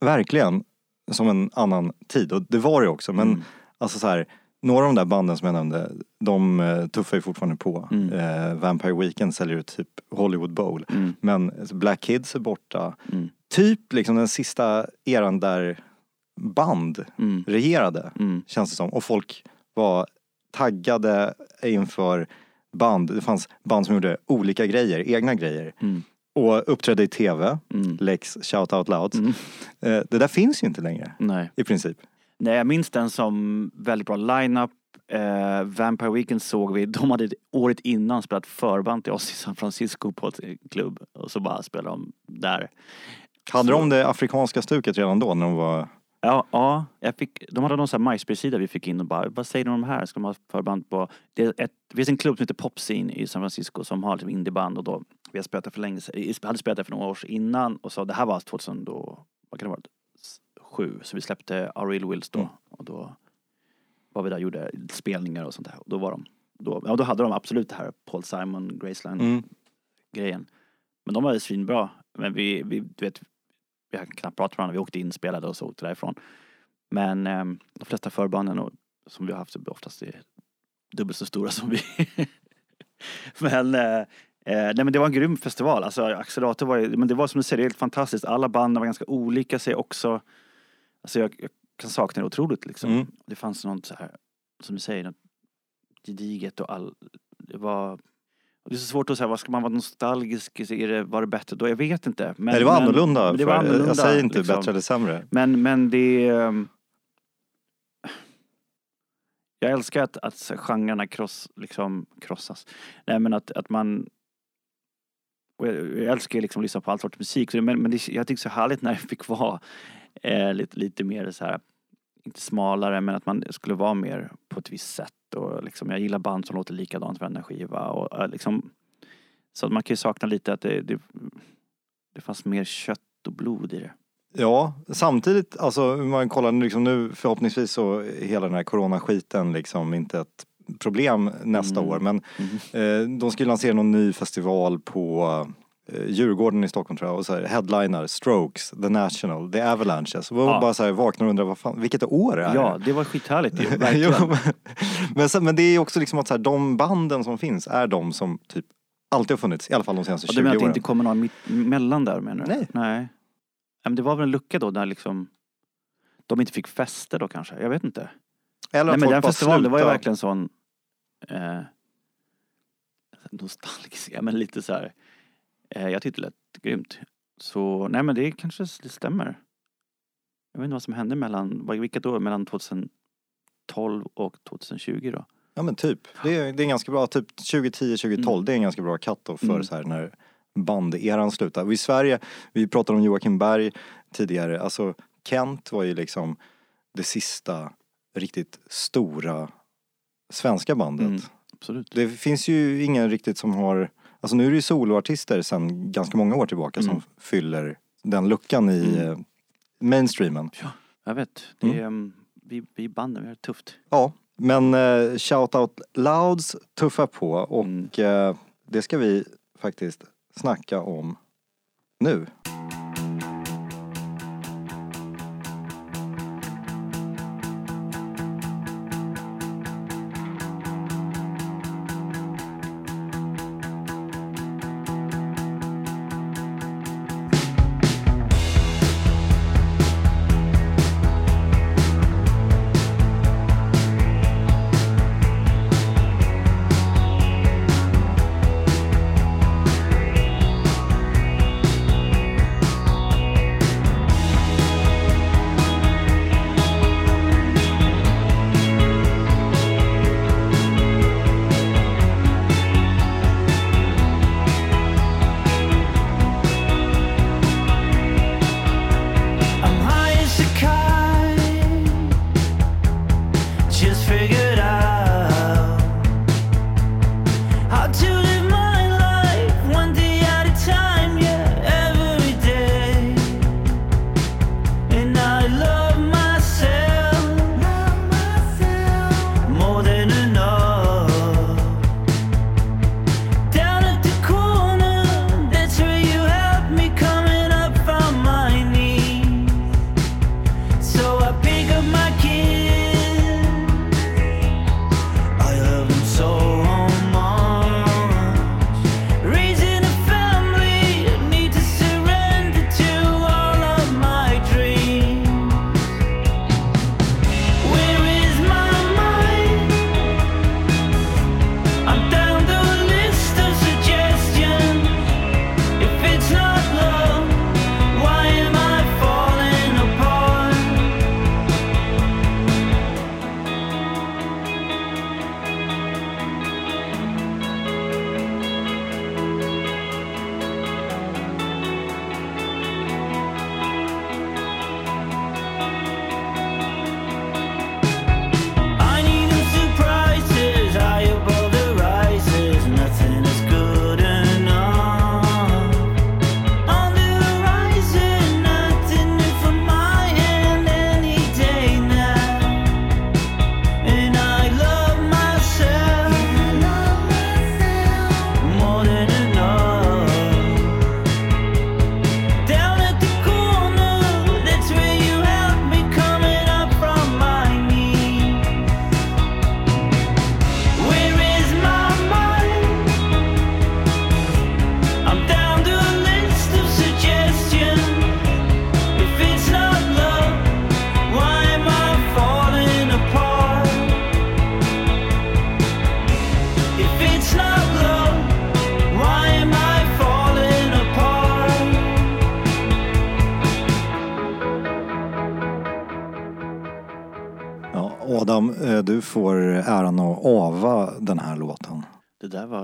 verkligen som en annan tid och det var det också men Mm. alltså så här några av de där banden som jag nämnde, de eh, tuffar ju fortfarande på. Mm. Eh, Vampire Weekend säljer ut typ Hollywood Bowl. Mm. Men alltså, Black Kids är borta. Mm. Typ liksom den sista eran där band Mm. regerade, Mm. känns det som. Och folk var taggade inför band. Det fanns band som gjorde olika grejer, egna grejer. Och uppträdde i TV, Mm. Lex Shout Out Loud. Mm. Eh, det där finns ju inte längre, Nej. i princip. Nej, jag minns den som väldigt bra line-up. Eh, Vampire Weekend såg vi, de hade året innan spelat förband till oss i San Francisco på ett klubb. Och så bara spelade de där. Hade Så- de det afrikanska stuket redan då när de var... Ja, ja jag fick, de hade någon sån här MySpace-sida vi fick in och bara, vad säger ni om de här? Ska de ha förband på? Det, är ett, det finns en klubb som heter Popscene i San Francisco som har liksom indieband och då, vi har spelat för länge hade spelat där för några år innan och så det här var 2000 då, vad kan det? S- Sju, så vi släppte Our Real Wills då Mm. och då var vi där och gjorde spelningar och sånt där och då var de, då, ja då hade de absolut det här Paul Simon, Graceland Mm. grejen. Men de var ju svinbra. Men vi, vi, du vet, vi har knappt pratat med varandra. Vi åkte inspelade och så åkte därifrån. Men ehm, de flesta förbanden och, som vi har haft oftast är dubbelt så stora som vi. men, eh, eh, nej men det var en grym festival. Alltså Accelerator var men det var som du säger, helt fantastiskt. Alla banden var ganska olika sig också. Alltså jag, jag kan sakna det otroligt liksom. Mm. Det fanns något så här, som du säger, något gediget och all, det var det är så svårt att säga, vad ska man vara nostalgisk? Är det, var det bättre då? Jag vet inte. Men, Nej, det var men- annorlunda. men Det var annorlunda. jag säger inte liksom. bättre eller sämre. Men, men det... ehm, Jag älskar att, att genrerna kross, liksom, krossas. Nej men att, att man... Och jag, jag älskar liksom att lyssna på all sorts musik. Så det, men men det, jag tycker så härligt när det fick vara eh, lite, lite mer så här inte smalare men att man skulle vara mer på ett visst sätt. Och liksom, jag gillar band som låter likadant varenda skiva. Och, eh, liksom, så att man kan ju sakna lite att det, det, det fanns mer kött och blod i det. Ja, samtidigt, alltså om man kollar liksom nu förhoppningsvis så hela den här coronaskiten liksom inte ett problem nästa Mm. år. Men Mhm. eh, de ju lansera någon ny festival på eh, Djurgården i Stockholm tror jag. Och så här, headliner, Strokes, The National, The Avalanches. Och Ja. bara så här vaknar och undrar vad fan, vilket år är Ja, det? det var skithärligt ju, Jo, verkligen. men, men, sen, men det är också liksom att så här, de banden som finns är de som typ alltid har funnits, i alla fall de senaste Och 20 du menar att det åren. inte kommer någon mitt, mellan där menar du? Nej. Nej. Ja, Men det var väl en lucka då där liksom de inte fick fäste då kanske? Jag vet inte. Eller Nej men den festivalen, det var ju verkligen sån eh, nostalgisk, ja men lite så här. Eh, jag tyckte det lät grymt. Så nej men det kanske det stämmer. Jag vet inte vad som hände mellan, vilket år? Mellan 2012 och 2020 då? Ja men typ. Det är, det är en ganska bra, typ 2010, 2012, Mm. det är en ganska bra cut-off för Mm. så här när banderan slutar. Och i Sverige, vi pratade om Joakim Berg tidigare, alltså Kent var ju liksom det sista riktigt stora svenska bandet. Mm. Absolut. Det finns ju ingen riktigt som har, alltså nu är det ju soloartister sedan ganska många år tillbaka Mm. som fyller den luckan i Mm. eh, mainstreamen. Jag vet. Det är, mm. vi, vi banden, vi har det tufft. Ja, men eh, Shout Out Louds tuffar på och Mm. eh, det ska vi faktiskt snacka om nu.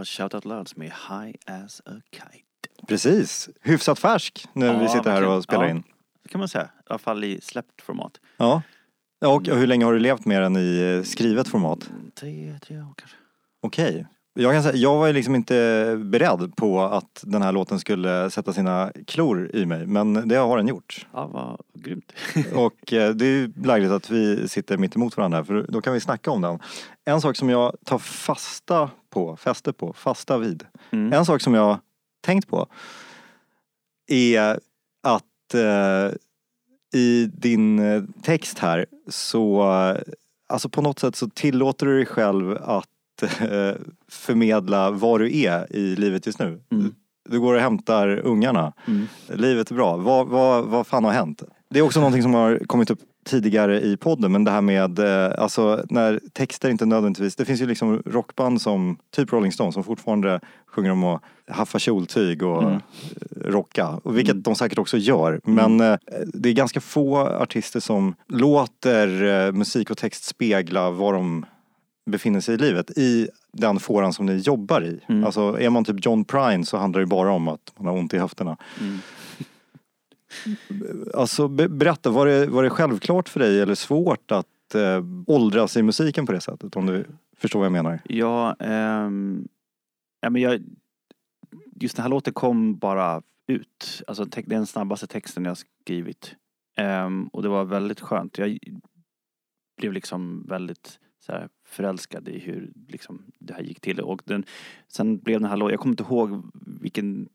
Var Shout Out Louds med High as a Kite. Precis. Hyfsat färsk när Ja, vi sitter här och spelar Ja. in. Det kan man säga. I alla fall i släppt format. Ja. Och hur länge har du levt med den i skrivet format? Mm, Tre, tre år kanske. Okej. Jag, kan säga, jag var ju liksom inte beredd på att den här låten skulle sätta sina klor i mig, men det har den gjort. Ja, vad grymt. Och eh, det är ju lägligt att vi sitter mitt emot varandra för då kan vi snacka om den. En sak som jag tar fasta på, fäste på, fasta vid. Mm. En sak som jag tänkt på är att eh, i din eh, text här så, alltså på något sätt så tillåter du dig själv att eh, förmedla vad du är i livet just nu. Mm. Du går och hämtar ungarna. Mm. Livet är bra. Vad, vad, vad fan har hänt? Det är också någonting som har kommit upp tidigare i podden men det här med eh, alltså när texter inte nödvändigtvis, det finns ju liksom rockband som typ Rolling Stones som fortfarande sjunger om att haffa kjoltyg och Mm. eh, rocka. Och vilket Mm. de säkert också gör. Men eh, det är ganska få artister som låter eh, musik och text spegla var de befinner sig i livet i den fåran som ni jobbar i. Mm. Alltså är man typ John Prine så handlar det bara om att man har ont i höfterna. Mm. Alltså be- berätta, var det, var det självklart för dig eller svårt att eh, åldras i musiken på det sättet? Om du förstår vad jag menar. Ja, ehm, ja men jag, just den här låten kom bara ut. Alltså det är den snabbaste texten jag skrivit. Ehm, och det var väldigt skönt. Jag blev liksom väldigt så här, förälskad i hur liksom, det här gick till. Och den, sen blev den här låten, jag kommer inte ihåg vilken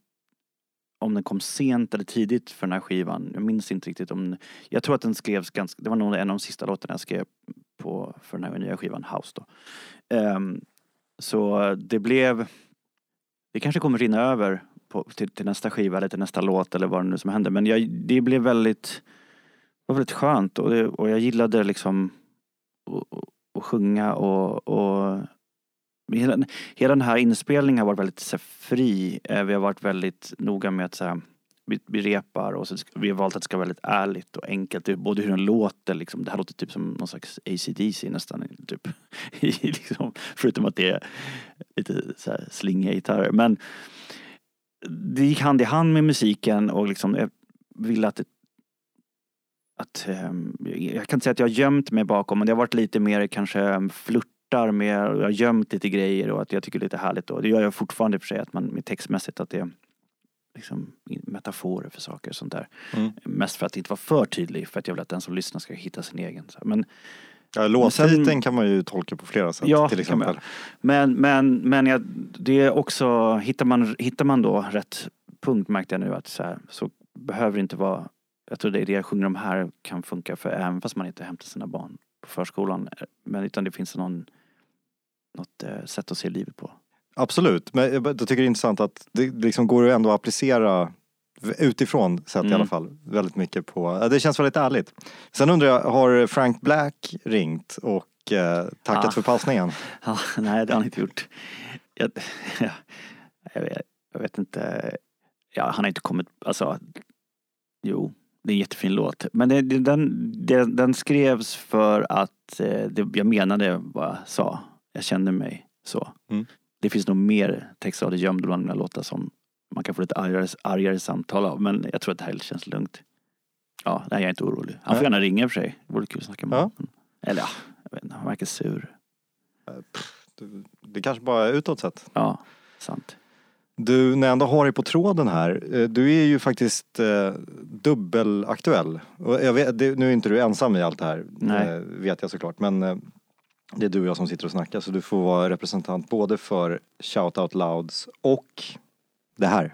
om den kom sent eller tidigt för den här skivan. Jag minns inte riktigt om Jag tror att den skrevs ganska, det var nog en av de sista låtarna jag skrev på, för den här nya skivan House då. Um, så det blev Det kanske kommer rinna över på, till, till nästa skiva eller till nästa låt eller vad det nu som händer. Men jag, det blev väldigt det var väldigt skönt och, det, och jag gillade liksom och, och, och sjunga och, och hela, hela den här inspelningen har varit väldigt så här, fri. Eh, vi har varit väldigt noga med att så här, vi, vi repar och så vi har valt att det ska vara väldigt ärligt och enkelt. Både hur den låter liksom. Det här låter typ som någon slags ACDC nästan. Typ. I liksom, förutom att det är lite så här slingiga gitarrer. Men det gick hand i hand med musiken och liksom jag ville att det att, ehm, jag kan inte säga att jag har gömt mig bakom men det har varit lite mer kanske ehm, flörtar med, jag har gömt lite grejer och att jag tycker det är lite härligt och det gör jag fortfarande för sig att man med textmässigt att det är liksom metaforer för saker och sånt där. Mm. Mest för att inte vara för tydlig för att jag vill att den som lyssnar ska hitta sin egen. Men Ja, låttiteln kan man ju tolka på flera sätt Ja, till exempel. Men, men, men jag, det är också, hittar man, hittar man då rätt punkt märkte jag nu att så, här, så behöver det inte vara, jag tror det är det jag sjunger om här kan funka för även fast man inte hämtar sina barn på förskolan. Men utan det finns någon, något eh, sätt att se livet på. Absolut, men jag jag tycker det är intressant att det liksom går ju ändå att applicera utifrån sett i Mm. alla fall väldigt mycket på, det känns väldigt ärligt. Sen undrar jag, har Frank Black ringt och eh, tackat Ah. för passningen? Ja, nej, det har han inte gjort. Jag, ja, jag, vet, jag vet inte. Ja, han har inte kommit, alltså. Jo, det är en jättefin låt. Men det, det, den, det, den skrevs för att eh, det, jag menade vad jag sa. Jag kände mig så. Mm. Det finns nog mer textrader gömda bland mina låtar som man kan få lite argare, argare samtal av. Men jag tror att det här känns lugnt. Ja, nej, jag är inte orolig. Han får Nej. gärna ringa för sig. Det vore kul att snacka med Ja. honom. Eller ja, jag vet inte. Han verkar sur. Det- Det kanske bara är utåt sett. Ja, sant. Du, när jag ändå har dig på tråden här, eh, du är ju faktiskt eh, dubbelaktuell. Vet, det, nu är inte du ensam i allt det här, Nej. eh, vet jag såklart. Men eh, det är du och jag som sitter och snackar så du får vara representant både för Shout Out Louds och det här.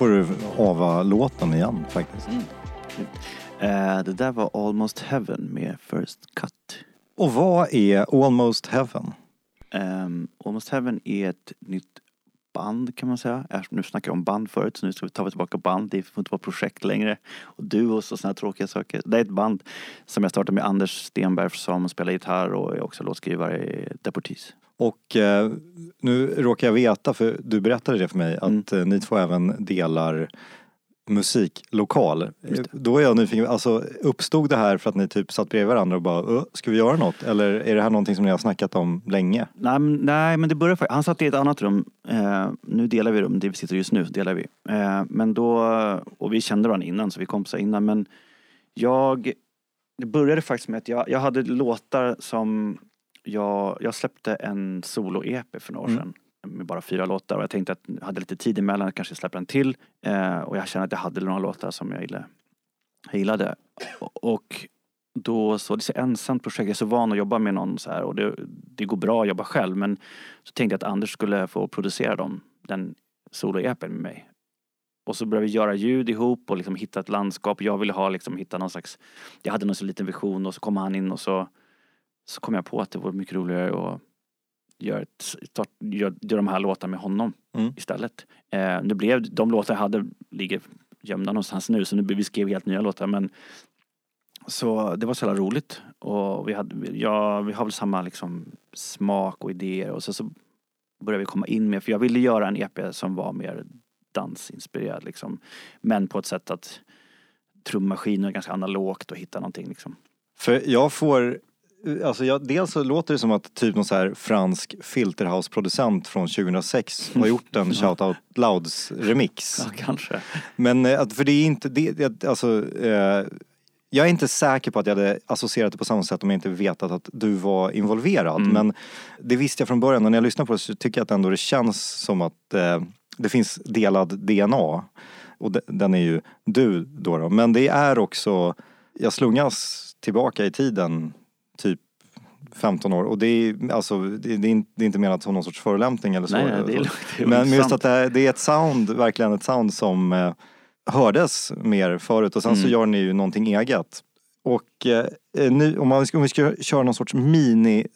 Får du ava låten igen faktiskt. Eh, det där var Almost Heaven med First Cut. Och vad är Almost Heaven? Um, Almost Heaven är ett nytt band kan man säga. Nu snackar jag om band förut så nu ska vi ta tillbaka band. Det får inte vara projekt längre. Och duos och sådana tråkiga saker. Det är ett band som jag startade med Anders Stenberg som spelar gitarr och är också låtskrivare i Deportees. Och eh, nu råkar jag veta, för du berättade det för mig, att eh, ni två även delar musiklokal. Eh, Då är jag nyfiken, alltså uppstod det här för att ni typ satt bredvid varandra och bara "Ö, ska vi göra något? Eller är det här någonting som ni har snackat om länge? Nej, men- nej men det började för, Han satt i ett annat rum. Eh, nu delar vi rum, det vi sitter just nu delar vi. Eh, men då, och vi kände varandra innan så vi kompisar innan men jag, det började faktiskt med att jag, jag hade låtar som jag, jag släppte en solo-EP för några år Mm. sedan. Med bara fyra låtar och jag tänkte att jag hade lite tid emellan, att kanske släppa en till. Eh, och jag kände att jag hade några låtar som jag gillade. Jag gillade. Och då så, det är så ensamt projekt, jag är så van att jobba med någon så här och det, det går bra att jobba själv men så tänkte jag att Anders skulle få producera dem, den solo-EPn med mig. Och så började vi göra ljud ihop och liksom hitta ett landskap. Jag ville ha liksom hitta någon slags, jag hade någon så liten vision och så kom han in och så, så kom jag på att det vore mycket roligare att göra, ett, göra, göra de här låtarna med honom Mm. istället. Eh, nu blev de låtar jag hade ligger gömda någonstans nu så nu vi skrev helt nya låtar men så det var så jävla roligt och vi, hade, ja, vi har väl samma liksom smak och idéer och så, så började vi komma in med, för jag ville göra en EP som var mer dansinspirerad liksom. Men på ett sätt att trummaskinen är ganska analogt och hitta någonting liksom. För jag får, alltså jag, dels så låter det som att typ någon så här fransk filterhouse-producent från 2006 har gjort en Shoutout Louds remix. Ja, kanske. Men eh, för det är inte, det, alltså eh, jag är inte säker på att jag hade associerat det på samma sätt om jag inte vetat att du var involverad. Mm. Men det visste jag från början och när jag lyssnar på det så tycker jag att ändå det känns som att eh, det finns delad DNA. Och de, den är ju du då, då. Men det är också, jag slungas tillbaka i tiden typ 15 år och det är, alltså, det, är det är inte menat som någon sorts förolämpning eller så. Nej, det är, det är Men just att det är, det är ett sound, verkligen ett sound som eh, hördes mer förut och sen så Mm. gör ni ju någonting eget. Och eh, nu, om, man, om vi ska köra någon sorts mini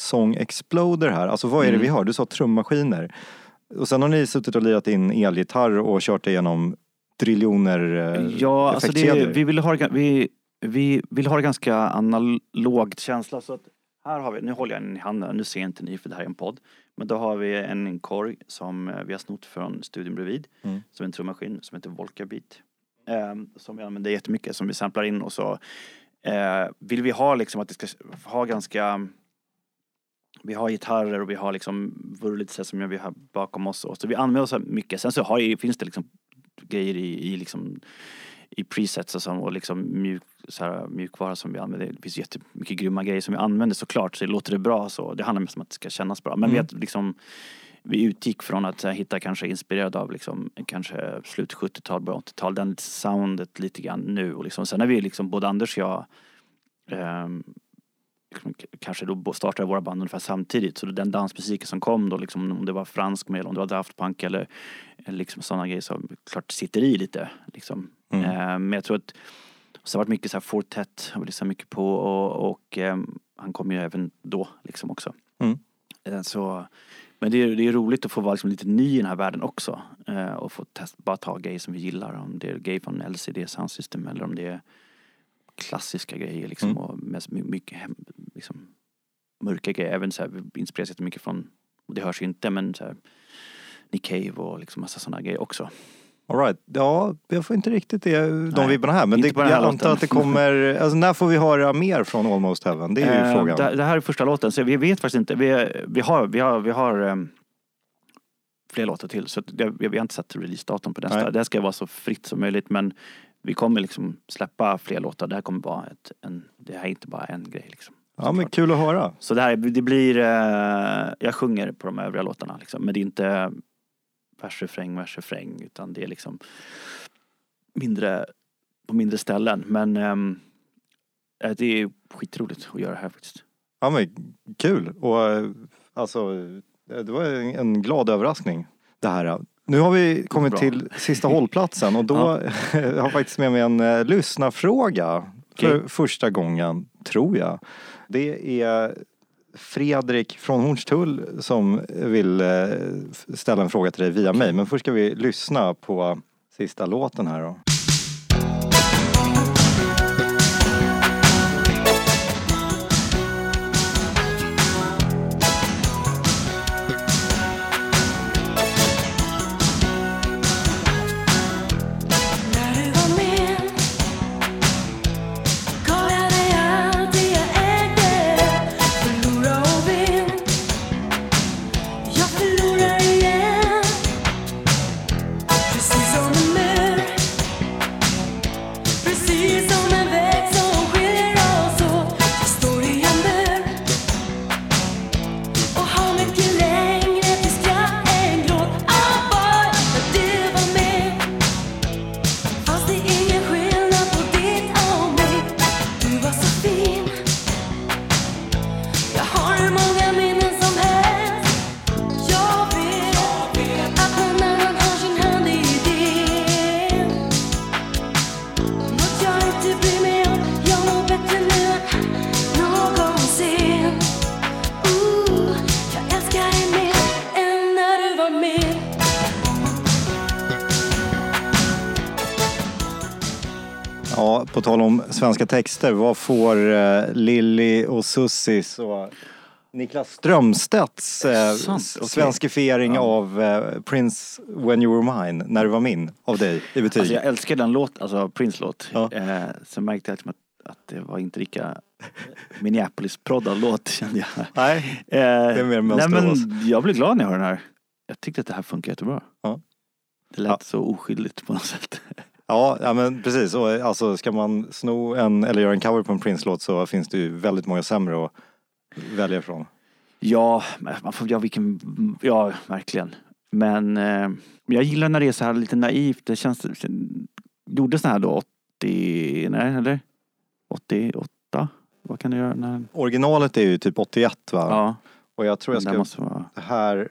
song exploder här, alltså vad är det Mm. vi hör? Du sa trummaskiner. Och sen har ni suttit och lirat in elgitarr och kört igenom triljoner eh, Ja, alltså det, effektkedjor. vi vill ha vi, vi vill ha det ganska analogt känsla så att här har vi, nu håller jag den i handen, nu ser inte ni för det här är en podd. Men då har vi en korg som eh, vi har snott från studion bredvid. Mm. Som en trummaskin som heter Volca Beat. ehm, som vi använder jättemycket, som vi samplar in och så eh, vill vi ha liksom att det ska ha ganska vi har gitarrer och vi har liksom vurlitser som vi har bakom oss. Och så vi använder oss av mycket. Sen så har, finns det liksom grejer i, i, liksom, i presets och, så, och liksom mjuk, så här, mjukvara som vi använder. Det finns jättemycket grymma grejer som vi använder såklart. Så låter det bra så. Det handlar mest om att det ska kännas bra. Men vi, Mm. har liksom, vi utgick från att här, hitta kanske inspirerad av liksom, kanske slut 70-tal, början 80-tal. Den soundet lite grann nu. Och liksom, sen har vi liksom, både Anders och jag k- kanske då startade våra band ungefär samtidigt. Så den dansmusiken som kom då, liksom, om det var fransk med eller om det var Daft Punk eller, eller liksom sådana grejer som klart sitter i lite. Liksom. Mm. Eh, men jag tror att så har det varit mycket så här Fortet har vi lyssnat mycket på och, och ehm, han kom ju även då liksom också. Mm. Eh, så, men det är, det är roligt att få vara liksom lite ny i den här världen också. Eh, och få testa, bara ta grejer som vi gillar. Om det är grejer från LCD Sound System eller om det är klassiska grejer liksom. Mm. Och my- mycket hem, liksom, mörka grejer. Även så här, vi inspireras jättemycket från, och det hörs ju inte men så här, Nick Cave och liksom massa sådana grejer också. All right. Ja, jag får inte riktigt det, de Nej, vibbarna här. Men det, jag antar låten. att det kommer, alltså när får vi höra mer från Almost Heaven? Det är ju Eh, frågan. Det, det här är första låten, så vi vet faktiskt inte. Vi, vi har, vi har, vi har ehm, fler låtar till, så det, vi har inte satt releasedatum på nästa. Nej. Det här ska vara så fritt som möjligt, men vi kommer liksom släppa fler låtar. Det här kommer vara ett, en, det här är inte bara en grej liksom. Ja men kul att höra. Så det här, det blir, eh, jag sjunger på de övriga låtarna liksom, men det är inte vers, refräng, vers, refräng, utan det är liksom mindre, på mindre ställen. Men ehm, eh, det är skitroligt att göra det här faktiskt. Ja men kul. Och eh, alltså, det var en glad överraskning det här. Nu har vi kommit Bra. till sista hållplatsen och då har jag faktiskt med mig en uh, lyssnarfråga för Okej. första gången, tror jag. Det är Fredrik från Hornstull som vill eh, ställa en fråga till dig via mig. Men först ska vi lyssna på sista låten här då. Ja, på tal om svenska texter, vad får uh, Lilly och Sussis och Niklas Strömstedts uh, Sant, okej. svenskifiering Ja. av eh, Prince When You Were Mine, När du var min, av dig i betyg? Alltså jag älskar den låt, alltså Prince-låt. Ja. Eh, sen märkte jag liksom att, att det var inte lika Minneapolis-proddad låt kände jag. Nej, Eh, är mer nej Mönsterås. men jag blev glad när jag hörde den här. Jag tyckte att det här funkar jättebra. Ja. Det lät Ja. så oskyldigt på något sätt. Ja, ja men precis. Och, alltså, ska man sno en, eller göra en cover på en Prince-låt så finns det ju väldigt många sämre att välja ifrån. Ja, man får, ja, vilken, ja verkligen. Men eh, jag gillar när det är så här lite naivt. Det känns, gjordes det här då 80, nej eller? 88? Vad kan du göra? När, Originalet är ju typ 81 va? ja, Och jag tror jag den ska, vara... här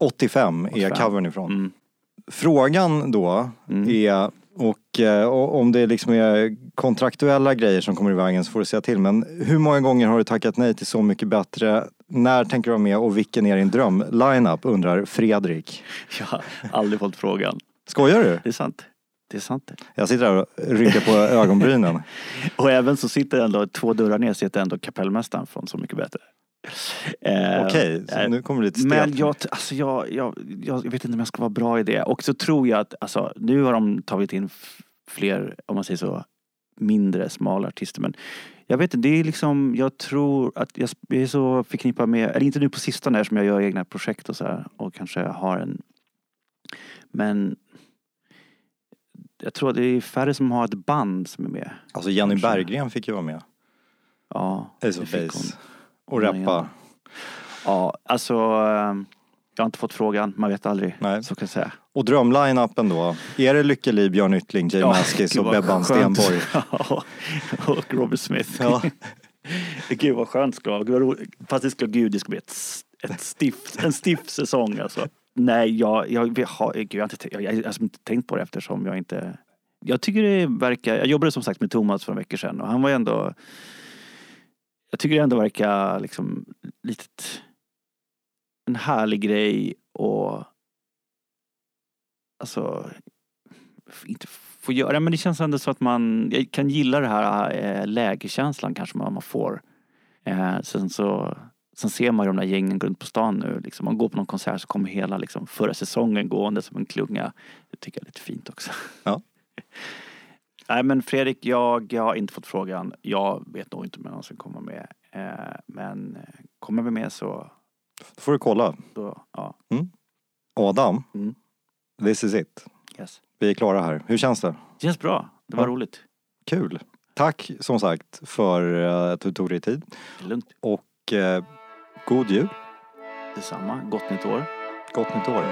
85 är 85. covern ifrån. Mm, Frågan då mm. är, och eh, och om det liksom är kontraktuella grejer som kommer i vägen så får du säga till. Men hur många gånger har du tackat nej till Så mycket bättre? När tänker du vara med och vilken är din dröm? Line-up undrar Fredrik. Jag har aldrig fått frågan. Skojar du? Det är sant. Det är sant. Jag sitter här och rynkar på ögonbrynen. Och även så sitter ändå två dörrar ner sitter ändå kapellmästaren från Så mycket bättre. Eh, Okej, så eh, nu kommer det lite stelt. Men jag, alltså jag, jag, jag vet inte om jag ska vara bra i det. Och så tror jag att, alltså, nu har de tagit in fler, om man säger så, mindre, smala artister. Men jag vet inte, det är liksom, jag tror att jag, jag är så förknippad med, eller inte nu på sistone som jag gör egna projekt och så här. Och kanske har en, men jag tror att det är färre som har ett band som är med. Alltså Jenny Kanske. Berggren fick ju vara med. Ja, det of fick Base. hon. Och Ja, rappa. ja. Ja, alltså eh, jag har inte fått frågan, man vet aldrig. Nej. Så kan jag säga. Och drömline-upen då? Är det Lykke Li, Björn Yttling, Jay Maskis gud och Bebban. Stenborg? Ja, och Robert Smith. Ja. Gud vad skönt det skulle vara. Fast det skulle, gud, det skulle bli ett, ett stiff, en stiff säsong alltså. Nej, jag, jag, jag, har, gud, jag, har inte, jag, jag har inte tänkt på det eftersom jag inte... Jag tycker det verkar... Jag jobbade som sagt med Thomas för en vecka sedan och han var ändå... Jag tycker det ändå verkar liksom litet... En härlig grej och... Alltså... Inte få göra, men det känns ändå så att man jag kan gilla det här eh, lägerkänslan kanske man, man får. Eh, sen så Sen ser man ju de där gängen runt på stan nu. Liksom. Man går på någon konsert så kommer hela liksom, förra säsongen gående som en klunga. Det tycker jag är lite fint också. Ja. Nej men Fredrik, jag, jag har inte fått frågan. Jag vet nog inte om jag någonsin kommer med. Eh, men eh, kommer vi med så, Då får du kolla. då, ja, Adam, Mm. this is it. yes. Vi är klara här. Hur känns det? Det känns bra. Det var Ja. roligt. Kul. Tack som sagt för eh, att du tog dig tid. Lugnt. Och eh, god jul. Detsamma. Gott nytt år. Gott nytt år.